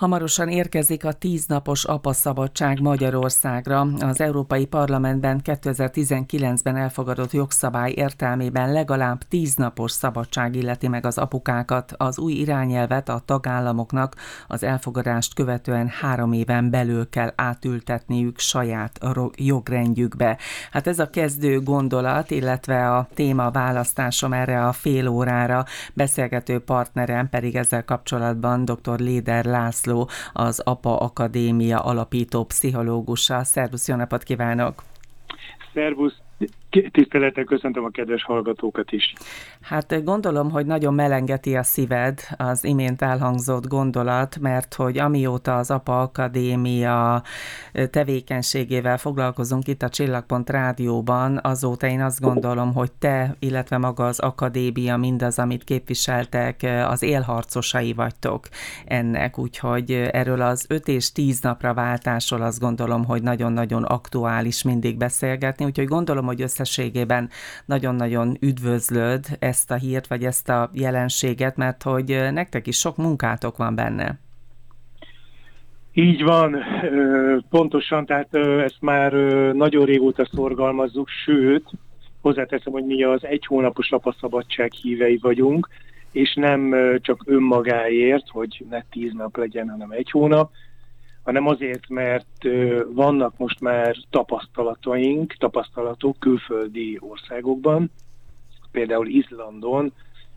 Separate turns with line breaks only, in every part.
Hamarosan érkezik a tíznapos apaszabadság Magyarországra. Az Európai Parlamentben 2019-ben elfogadott jogszabály értelmében legalább tíznapos szabadság illeti meg az apukákat. Az új irányelvet a tagállamoknak az elfogadást követően három éven belül kell átültetniük saját jogrendjükbe. Hát ez a kezdő gondolat, illetve a téma választásom erre a fél órára beszélgető partnerem pedig ezzel kapcsolatban dr. Léder László László, az APA Akadémia alapító pszichológusa. Szervusz, jó napot kívánok!
Szervusz! Tisztelettel köszöntöm a kedves hallgatókat is.
Hát gondolom, hogy nagyon melengeti a szíved az imént elhangzott gondolat, mert hogy amióta az APA Akadémia tevékenységével foglalkozunk itt a Csillagpont Rádióban, azóta én azt gondolom, hogy te, illetve maga az akadémia, mindaz, amit képviseltek, az élharcosai vagytok ennek, úgyhogy erről az 5 és 10 napra váltásról azt gondolom, hogy nagyon-nagyon aktuális mindig beszélgetni, úgyhogy gondolom, hogy összességében nagyon-nagyon üdvözlöd ezt a hírt, vagy ezt a jelenséget, mert hogy nektek is sok munkátok van benne.
Így van, pontosan, tehát ezt már nagyon régóta szorgalmazzuk, sőt, hozzáteszem, hogy mi az egy hónapos lapaszabadság hívei vagyunk, és nem csak önmagáért, hogy ne tíz nap legyen, hanem egy hónap, hanem azért, mert vannak most már tapasztalataink, tapasztalatok külföldi országokban, például Izlandon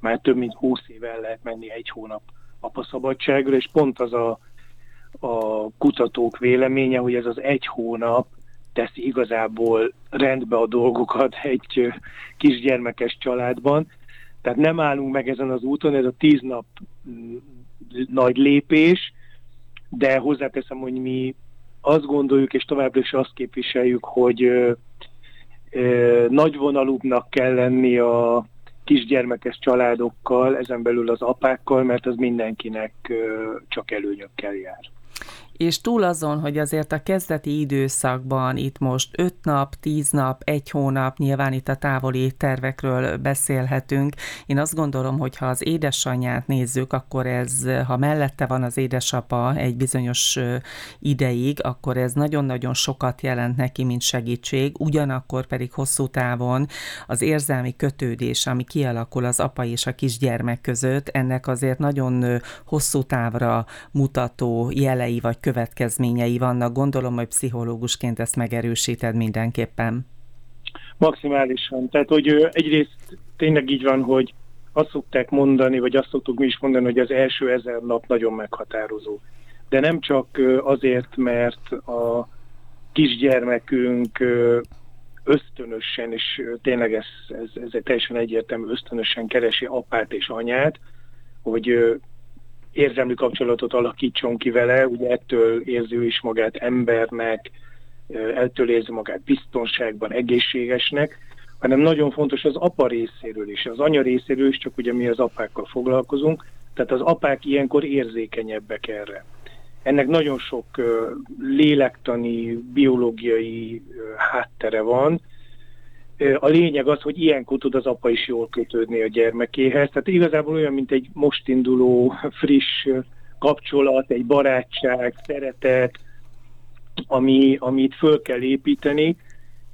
már több mint 20 éve lehet menni egy hónap apaszabadságra, és pont az a, a kutatók véleménye, hogy ez az egy hónap teszi igazából rendbe a dolgokat egy kisgyermekes családban. Tehát nem állunk meg ezen az úton, ez a tíz nap mm, nagy lépés, de hozzáteszem, hogy mi azt gondoljuk, és továbbra is azt képviseljük, hogy ö, ö, nagyvonalúbbnak kell lenni a kisgyermekes családokkal, ezen belül az apákkal, mert az mindenkinek ö, csak előnyökkel jár
és túl azon, hogy azért a kezdeti időszakban itt most 5 nap, 10 nap, egy hónap, nyilván itt a távoli tervekről beszélhetünk. Én azt gondolom, hogy ha az édesanyját nézzük, akkor ez, ha mellette van az édesapa egy bizonyos ideig, akkor ez nagyon-nagyon sokat jelent neki, mint segítség, ugyanakkor pedig hosszú távon az érzelmi kötődés, ami kialakul az apa és a kisgyermek között, ennek azért nagyon hosszú távra mutató jelei vagy következményei vannak. Gondolom, hogy pszichológusként ezt megerősíted mindenképpen.
Maximálisan. Tehát, hogy egyrészt tényleg így van, hogy azt szokták mondani, vagy azt szoktuk mi is mondani, hogy az első ezer nap nagyon meghatározó. De nem csak azért, mert a kisgyermekünk ösztönösen, és tényleg ez, ez, ez teljesen egyértelmű, ösztönösen keresi apát és anyát, hogy érzelmi kapcsolatot alakítson ki vele, ugye ettől érzi is magát embernek, ettől érzi magát biztonságban, egészségesnek, hanem nagyon fontos az apa részéről is, az anya részéről is, csak ugye mi az apákkal foglalkozunk, tehát az apák ilyenkor érzékenyebbek erre. Ennek nagyon sok lélektani, biológiai háttere van, a lényeg az, hogy ilyenkor tud az apa is jól kötődni a gyermekéhez. Tehát igazából olyan, mint egy most induló, friss kapcsolat, egy barátság, szeretet, ami, amit föl kell építeni,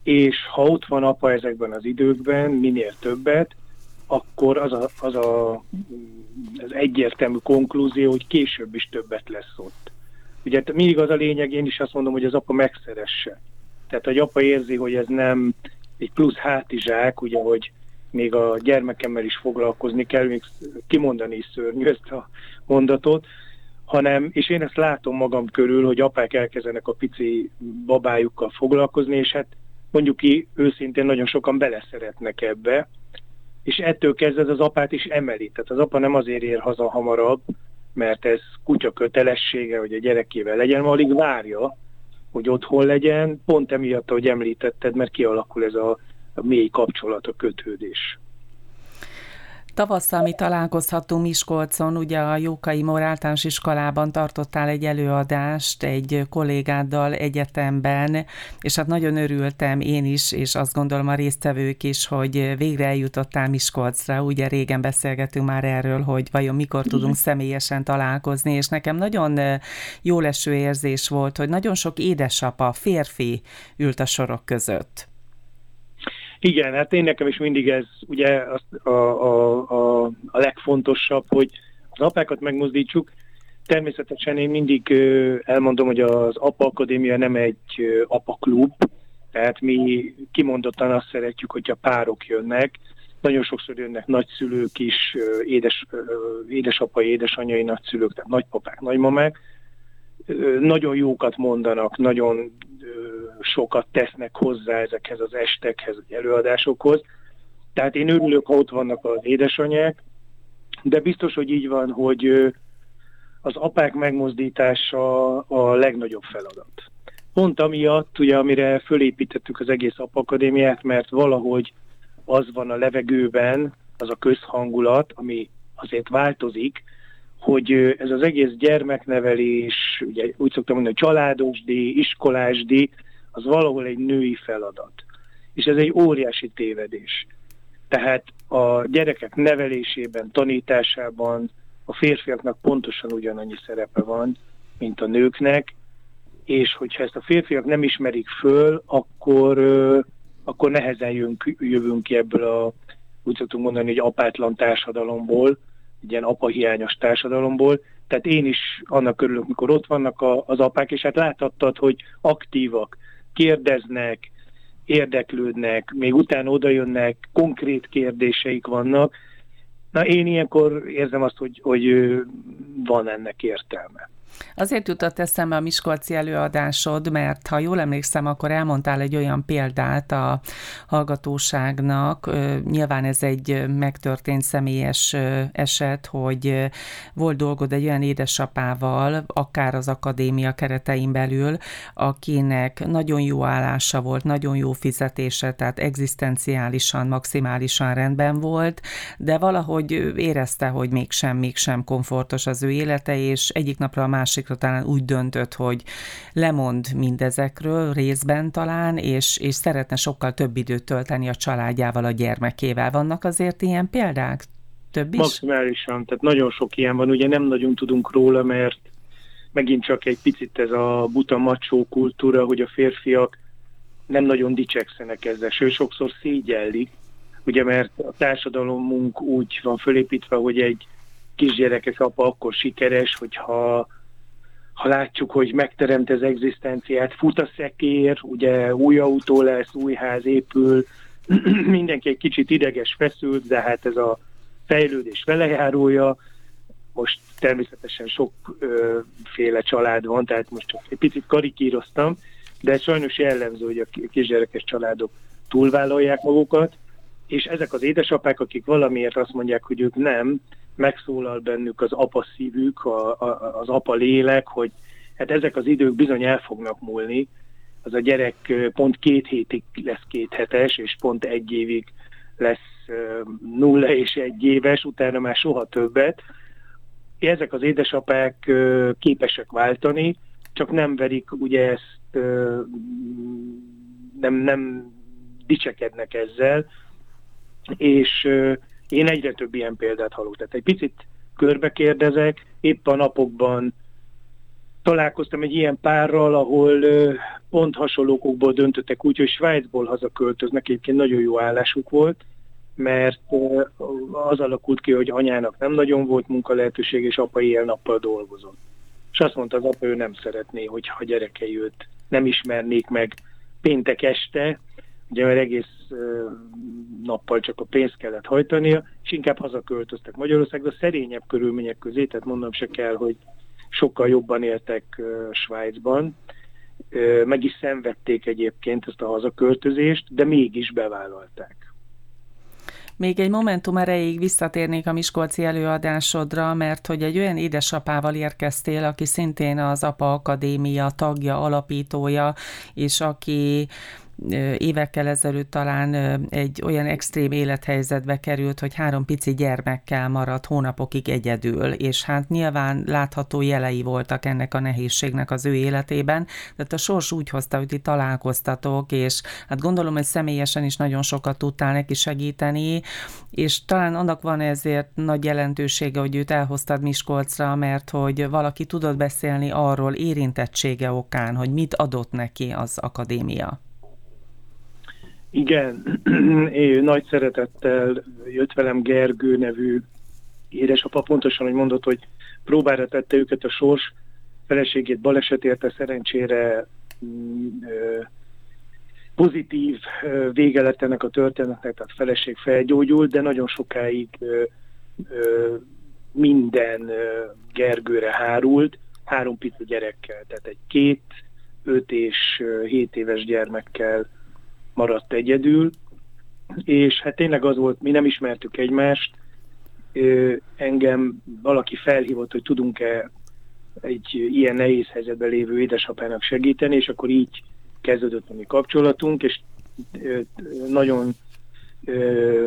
és ha ott van apa ezekben az időkben, minél többet, akkor az a, az, a, az egyértelmű konklúzió, hogy később is többet lesz ott. Ugye mindig az a lényeg, én is azt mondom, hogy az apa megszeresse. Tehát, hogy apa érzi, hogy ez nem egy plusz hátizsák, ugye, hogy még a gyermekemmel is foglalkozni kell, még kimondani is szörnyű ezt a mondatot, hanem, és én ezt látom magam körül, hogy apák elkezdenek a pici babájukkal foglalkozni, és hát mondjuk ki őszintén nagyon sokan beleszeretnek ebbe, és ettől kezdve az apát is emeli. Tehát az apa nem azért ér haza hamarabb, mert ez kutya kötelessége, hogy a gyerekével legyen, alig várja, hogy otthon legyen, pont emiatt, ahogy említetted, mert kialakul ez a, mély kapcsolat, a kötődés.
Tavasszal mi találkozhatunk Miskolcon, ugye a Jókai Moráltáns iskolában tartottál egy előadást egy kollégáddal egyetemben, és hát nagyon örültem én is, és azt gondolom a résztvevők is, hogy végre eljutottál Miskolcra. Ugye régen beszélgetünk már erről, hogy vajon mikor tudunk személyesen találkozni, és nekem nagyon jó leső érzés volt, hogy nagyon sok édesapa, férfi ült a sorok között.
Igen, hát én nekem is mindig ez ugye a, a, a, a legfontosabb, hogy az apákat megmozdítsuk. Természetesen én mindig elmondom, hogy az APA Akadémia nem egy apa klub, tehát mi kimondottan azt szeretjük, hogyha párok jönnek. Nagyon sokszor jönnek nagyszülők is, édes, édesapai, édesanyai nagyszülők, tehát nagypapák, nagymamák. Nagyon jókat mondanak, nagyon sokat tesznek hozzá ezekhez az estekhez, előadásokhoz. Tehát én örülök, ha ott vannak az édesanyák, de biztos, hogy így van, hogy az apák megmozdítása a legnagyobb feladat. Pont amiatt, ugye, amire fölépítettük az egész apakadémiát, mert valahogy az van a levegőben, az a közhangulat, ami azért változik, hogy ez az egész gyermeknevelés, ugye úgy szoktam mondani, családosdi, iskolásdi, az valahol egy női feladat. És ez egy óriási tévedés. Tehát a gyerekek nevelésében, tanításában a férfiaknak pontosan ugyanannyi szerepe van, mint a nőknek, és hogyha ezt a férfiak nem ismerik föl, akkor, akkor nehezen jönk, jövünk ki ebből a, úgy szoktunk mondani, hogy apátlan társadalomból, egy ilyen apahiányos társadalomból. Tehát én is annak örülök, mikor ott vannak a, az apák, és hát láthattad, hogy aktívak, kérdeznek, érdeklődnek, még utána odajönnek, konkrét kérdéseik vannak. Na én ilyenkor érzem azt, hogy, hogy van ennek értelme.
Azért jutott eszembe a Miskolci előadásod, mert ha jól emlékszem, akkor elmondtál egy olyan példát a hallgatóságnak. Nyilván ez egy megtörtént személyes eset, hogy volt dolgod egy olyan édesapával, akár az akadémia keretein belül, akinek nagyon jó állása volt, nagyon jó fizetése, tehát egzisztenciálisan, maximálisan rendben volt, de valahogy érezte, hogy mégsem, mégsem komfortos az ő élete, és egyik napra a másikra talán úgy döntött, hogy lemond mindezekről részben talán, és, és szeretne sokkal több időt tölteni a családjával, a gyermekével. Vannak azért ilyen példák? Több is?
Maximálisan, tehát nagyon sok ilyen van. Ugye nem nagyon tudunk róla, mert megint csak egy picit ez a buta macsó kultúra, hogy a férfiak nem nagyon dicsekszenek ezzel, sőt sokszor szégyellik, ugye mert a társadalomunk úgy van fölépítve, hogy egy kisgyerekes apa akkor sikeres, hogyha ha látjuk, hogy megteremt az egzisztenciát, fut a szekér, ugye új autó lesz, új ház épül, mindenki egy kicsit ideges, feszült, de hát ez a fejlődés velejárója, most természetesen sokféle család van, tehát most csak egy picit karikíroztam, de sajnos jellemző, hogy a kisgyerekes családok túlvállalják magukat, és ezek az édesapák, akik valamiért azt mondják, hogy ők nem, megszólal bennük az apa szívük, a, a, az apa lélek, hogy hát ezek az idők bizony el fognak múlni, az a gyerek pont két hétig lesz két hetes, és pont egy évig lesz nulla és egy éves, utána már soha többet. Ezek az édesapák képesek váltani, csak nem verik ugye ezt, nem, nem dicsekednek ezzel, és én egyre több ilyen példát hallok. Tehát egy picit körbe kérdezek, épp a napokban találkoztam egy ilyen párral, ahol pont hasonlókokból döntöttek úgy, hogy Svájcból hazaköltöznek, egyébként nagyon jó állásuk volt, mert az alakult ki, hogy anyának nem nagyon volt munka lehetőség, és apa éjjel-nappal dolgozott. És azt mondta az apa, ő nem szeretné, hogyha a gyerekei őt nem ismernék meg péntek este, ugye mert egész nappal csak a pénzt kellett hajtania, és inkább hazaköltöztek Magyarországra, szerényebb körülmények közé, tehát mondom se kell, hogy sokkal jobban éltek Svájcban, meg is szenvedték egyébként ezt a hazaköltözést, de mégis bevállalták.
Még egy momentum erejéig visszatérnék a Miskolci előadásodra, mert hogy egy olyan édesapával érkeztél, aki szintén az APA Akadémia tagja, alapítója, és aki évekkel ezelőtt talán egy olyan extrém élethelyzetbe került, hogy három pici gyermekkel maradt hónapokig egyedül, és hát nyilván látható jelei voltak ennek a nehézségnek az ő életében, tehát a sors úgy hozta, hogy itt találkoztatok, és hát gondolom, hogy személyesen is nagyon sokat tudtál neki segíteni, és talán annak van ezért nagy jelentősége, hogy őt elhoztad Miskolcra, mert hogy valaki tudott beszélni arról érintettsége okán, hogy mit adott neki az akadémia.
Igen, én nagy szeretettel jött velem Gergő nevű édesapa, pontosan, hogy mondott, hogy próbára tette őket a sors, feleségét baleset érte, szerencsére mm, pozitív vége lett ennek a történetnek, tehát feleség felgyógyult, de nagyon sokáig minden Gergőre hárult, három pici gyerekkel, tehát egy két, öt és hét éves gyermekkel maradt egyedül, és hát tényleg az volt, mi nem ismertük egymást, engem valaki felhívott, hogy tudunk-e egy ilyen nehéz helyzetben lévő édesapának segíteni, és akkor így kezdődött a mi kapcsolatunk, és nagyon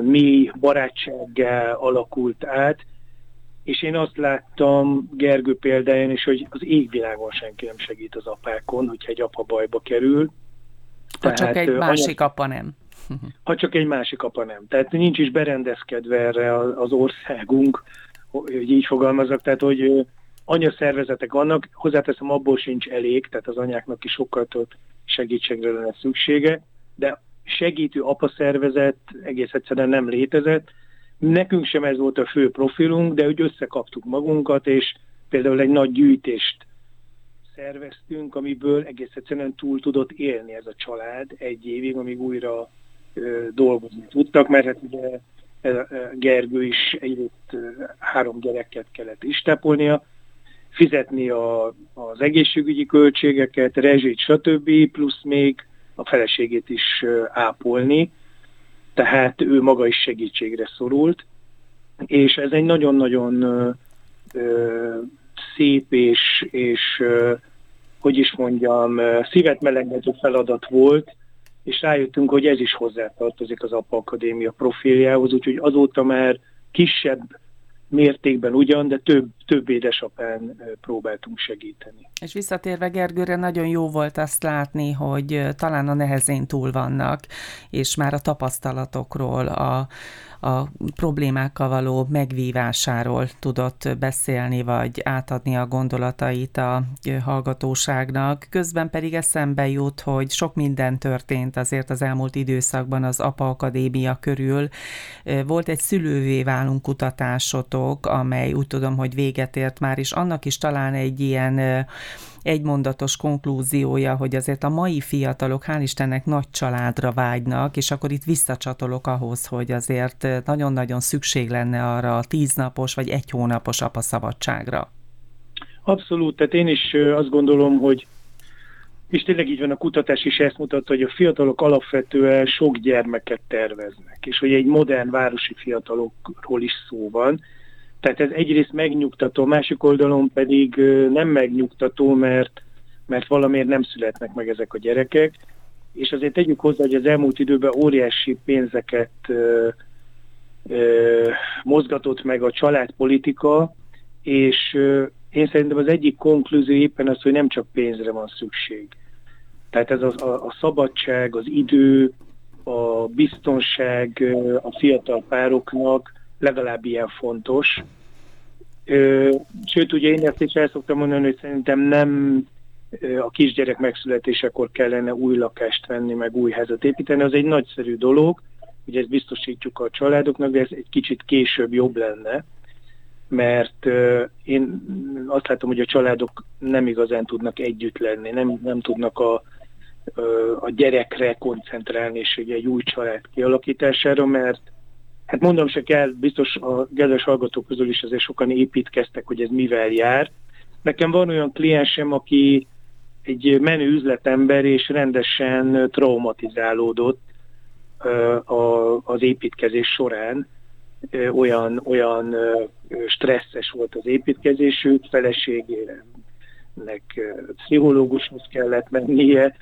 mély barátsággá alakult át, és én azt láttam Gergő példáján is, hogy az égvilágon senki nem segít az apákon, hogyha egy apa bajba kerül,
ha Tehát, csak egy másik anya... apa nem.
Ha csak egy másik apa nem. Tehát nincs is berendezkedve erre az országunk, hogy így fogalmazok, tehát hogy anyaszervezetek vannak, hozzáteszem, abból sincs elég, tehát az anyáknak is sokkal több segítségre lenne szüksége, de segítő apaszervezet egész egyszerűen nem létezett. Nekünk sem ez volt a fő profilunk, de úgy összekaptuk magunkat, és például egy nagy gyűjtést szerveztünk, amiből egész egyszerűen túl tudott élni ez a család egy évig, amíg újra ö, dolgozni tudtak, mert hát ugye Gergő is egyrészt három gyereket kellett istepolnia, fizetni a, az egészségügyi költségeket, rezsit, stb., plusz még a feleségét is ápolni, tehát ő maga is segítségre szorult, és ez egy nagyon-nagyon szép és, és hogy is mondjam, szívet meleggető feladat volt, és rájöttünk, hogy ez is hozzátartozik az APA Akadémia profiljához, úgyhogy azóta már kisebb mértékben ugyan, de több, több édesapán próbáltunk segíteni.
És visszatérve Gergőre, nagyon jó volt azt látni, hogy talán a nehezén túl vannak, és már a tapasztalatokról, a, a problémákkal való megvívásáról tudott beszélni, vagy átadni a gondolatait a hallgatóságnak. Közben pedig eszembe jut, hogy sok minden történt azért az elmúlt időszakban az APA Akadémia körül. Volt egy szülővé válunk kutatásotok, amely úgy tudom, hogy véget ért már, és annak is talán egy ilyen egymondatos konklúziója, hogy azért a mai fiatalok hál' Istennek nagy családra vágynak, és akkor itt visszacsatolok ahhoz, hogy azért nagyon-nagyon szükség lenne arra a tíznapos vagy egy hónapos apaszabadságra.
Abszolút, tehát én is azt gondolom, hogy és tényleg így van, a kutatás is ezt mutatta, hogy a fiatalok alapvetően sok gyermeket terveznek, és hogy egy modern városi fiatalokról is szó van, tehát ez egyrészt megnyugtató, másik oldalon pedig nem megnyugtató, mert, mert valamiért nem születnek meg ezek a gyerekek, és azért tegyük hozzá, hogy az elmúlt időben óriási pénzeket ö, ö, mozgatott meg a családpolitika, és ö, én szerintem az egyik konklúzió éppen az, hogy nem csak pénzre van szükség. Tehát ez az, a, a szabadság, az idő, a biztonság a fiatal pároknak legalább ilyen fontos. Sőt, ugye én ezt is el szoktam mondani, hogy szerintem nem a kisgyerek megszületésekor kellene új lakást venni, meg új házat építeni, az egy nagyszerű dolog, ugye ezt biztosítjuk a családoknak, de ez egy kicsit később jobb lenne, mert én azt látom, hogy a családok nem igazán tudnak együtt lenni, nem, nem tudnak a, a gyerekre koncentrálni, és egy új család kialakítására, mert Hát mondom se kell, biztos a kedves hallgatók közül is azért sokan építkeztek, hogy ez mivel jár. Nekem van olyan kliensem, aki egy menő üzletember, és rendesen traumatizálódott az építkezés során. Olyan, olyan stresszes volt az építkezésük, feleségének pszichológushoz kellett mennie,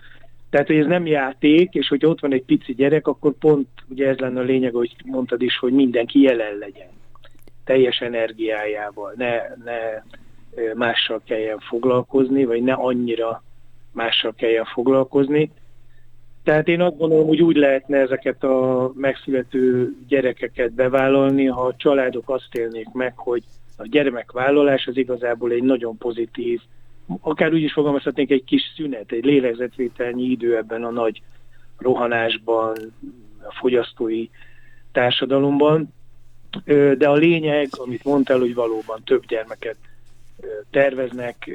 Tehát, hogy ez nem játék, és hogy ott van egy pici gyerek, akkor pont ugye ez lenne a lényeg, hogy mondtad is, hogy mindenki jelen legyen. Teljes energiájával, ne, ne mással kelljen foglalkozni, vagy ne annyira mással kelljen foglalkozni. Tehát én azt gondolom, hogy úgy lehetne ezeket a megszülető gyerekeket bevállalni, ha a családok azt élnék meg, hogy a gyermekvállalás az igazából egy nagyon pozitív, akár úgy is fogalmazhatnék, egy kis szünet, egy lélegzetvételnyi idő ebben a nagy rohanásban, a fogyasztói társadalomban. De a lényeg, amit mondtál, hogy valóban több gyermeket terveznek,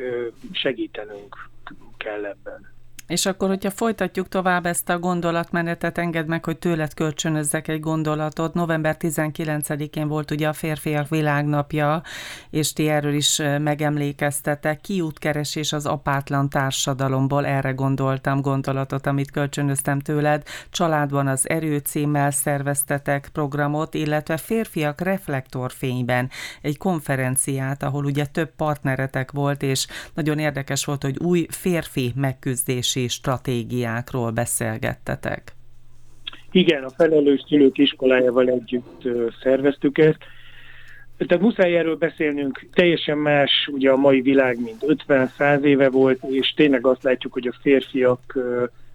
segítenünk kell ebben.
És akkor, hogyha folytatjuk tovább ezt a gondolatmenetet, engedd meg, hogy tőled kölcsönözzek egy gondolatot. November 19-én volt ugye a férfiak világnapja, és ti erről is megemlékeztetek. Kiútkeresés az apátlan társadalomból, erre gondoltam gondolatot, amit kölcsönöztem tőled. Családban az erő címmel szerveztetek programot, illetve férfiak reflektorfényben egy konferenciát, ahol ugye több partneretek volt, és nagyon érdekes volt, hogy új férfi megküzdési oktatási stratégiákról beszélgettetek.
Igen, a felelős szülők iskolájával együtt szerveztük ezt. Tehát muszáj erről beszélnünk, teljesen más ugye a mai világ, mint 50-100 éve volt, és tényleg azt látjuk, hogy a férfiak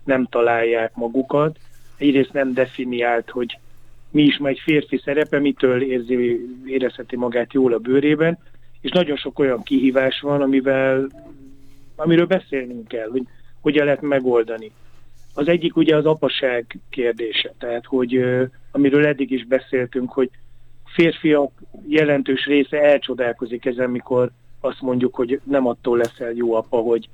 nem találják magukat. Egyrészt nem definiált, hogy mi is majd férfi szerepe, mitől érzi, érezheti magát jól a bőrében, és nagyon sok olyan kihívás van, amivel, amiről beszélnünk kell, hogy hogyan lehet megoldani. Az egyik ugye az apaság kérdése, tehát hogy amiről eddig is beszéltünk, hogy férfiak jelentős része elcsodálkozik ezen, mikor azt mondjuk, hogy nem attól leszel jó apa, hogy,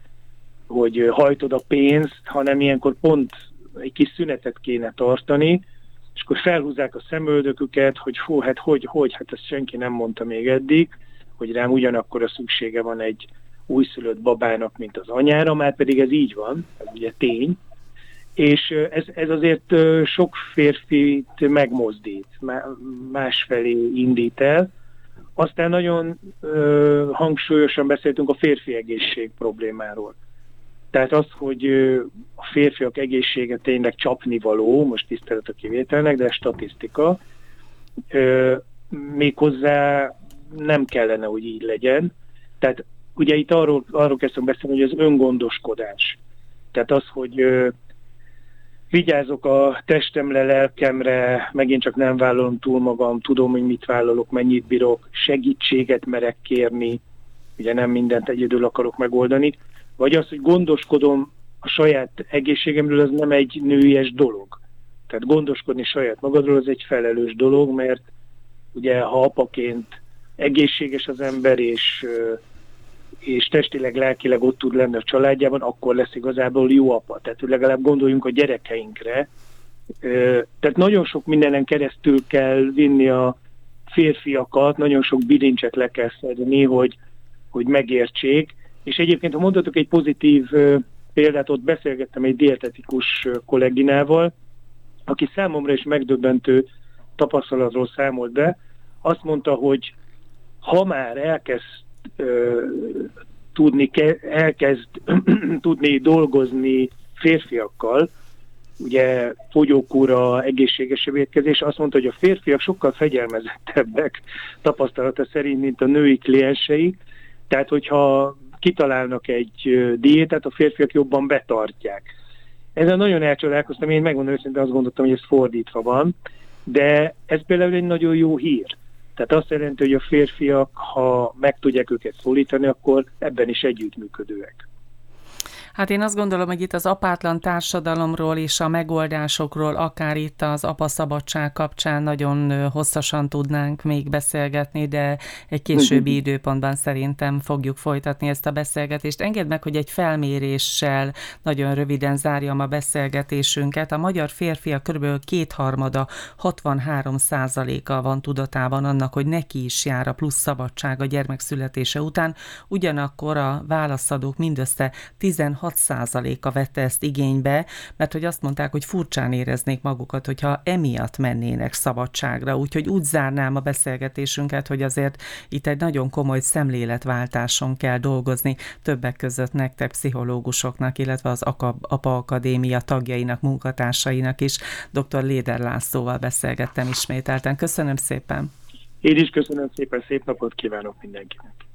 hogy hajtod a pénzt, hanem ilyenkor pont egy kis szünetet kéne tartani, és akkor felhúzzák a szemöldöküket, hogy hú, hát hogy, hogy, hát ezt senki nem mondta még eddig, hogy rám ugyanakkor a szüksége van egy újszülött babának, mint az anyára, már pedig ez így van, ez ugye tény, és ez, ez azért sok férfit megmozdít, másfelé indít el. Aztán nagyon ö, hangsúlyosan beszéltünk a férfi egészség problémáról. Tehát az, hogy a férfiak egészsége tényleg csapnivaló, most tisztelet a kivételnek, de statisztika, ö, méghozzá nem kellene, hogy így legyen. Tehát Ugye itt arról, arról kezdtem beszélni, hogy az öngondoskodás. Tehát az, hogy ö, vigyázok a testemre, lelkemre, megint csak nem vállalom túl magam, tudom, hogy mit vállalok, mennyit bírok, segítséget merek kérni, ugye nem mindent egyedül akarok megoldani, vagy az, hogy gondoskodom a saját egészségemről, az nem egy nőies dolog. Tehát gondoskodni saját magadról az egy felelős dolog, mert ugye ha apaként egészséges az ember, és és testileg, lelkileg ott tud lenni a családjában, akkor lesz igazából jó apa. Tehát hogy legalább gondoljunk a gyerekeinkre. Tehát nagyon sok mindenen keresztül kell vinni a férfiakat, nagyon sok bilincset le kell szedni, hogy, hogy megértsék. És egyébként, ha mondhatok egy pozitív példát, ott beszélgettem egy dietetikus kolléginával, aki számomra is megdöbbentő tapasztalatról számolt be. Azt mondta, hogy ha már elkezd tudni, elkezd tudni dolgozni férfiakkal, ugye fogyókúra, egészséges étkezés, azt mondta, hogy a férfiak sokkal fegyelmezettebbek tapasztalata szerint, mint a női kliensei, tehát hogyha kitalálnak egy diétát, a férfiak jobban betartják. Ezzel nagyon elcsodálkoztam, én megmondom őszintén azt gondoltam, hogy ez fordítva van, de ez például egy nagyon jó hír. Tehát azt jelenti, hogy a férfiak, ha meg tudják őket szólítani, akkor ebben is együttműködőek.
Hát én azt gondolom, hogy itt az apátlan társadalomról és a megoldásokról, akár itt az apaszabadság kapcsán nagyon hosszasan tudnánk még beszélgetni, de egy későbbi időpontban szerintem fogjuk folytatni ezt a beszélgetést. Engedd meg, hogy egy felméréssel nagyon röviden zárjam a beszélgetésünket. A magyar férfiak kb. kétharmada, 63 százaléka van tudatában annak, hogy neki is jár a plusz szabadság a gyermek születése után, ugyanakkor a válaszadók mindössze 16 6%-a vette ezt igénybe, mert hogy azt mondták, hogy furcsán éreznék magukat, hogyha emiatt mennének szabadságra. Úgyhogy úgy zárnám a beszélgetésünket, hogy azért itt egy nagyon komoly szemléletváltáson kell dolgozni, többek között nektek pszichológusoknak, illetve az APA Akadémia tagjainak, munkatársainak is. Dr. Léder Lászlóval beszélgettem ismételten. Köszönöm szépen!
Én is köszönöm szépen, szép napot kívánok mindenkinek!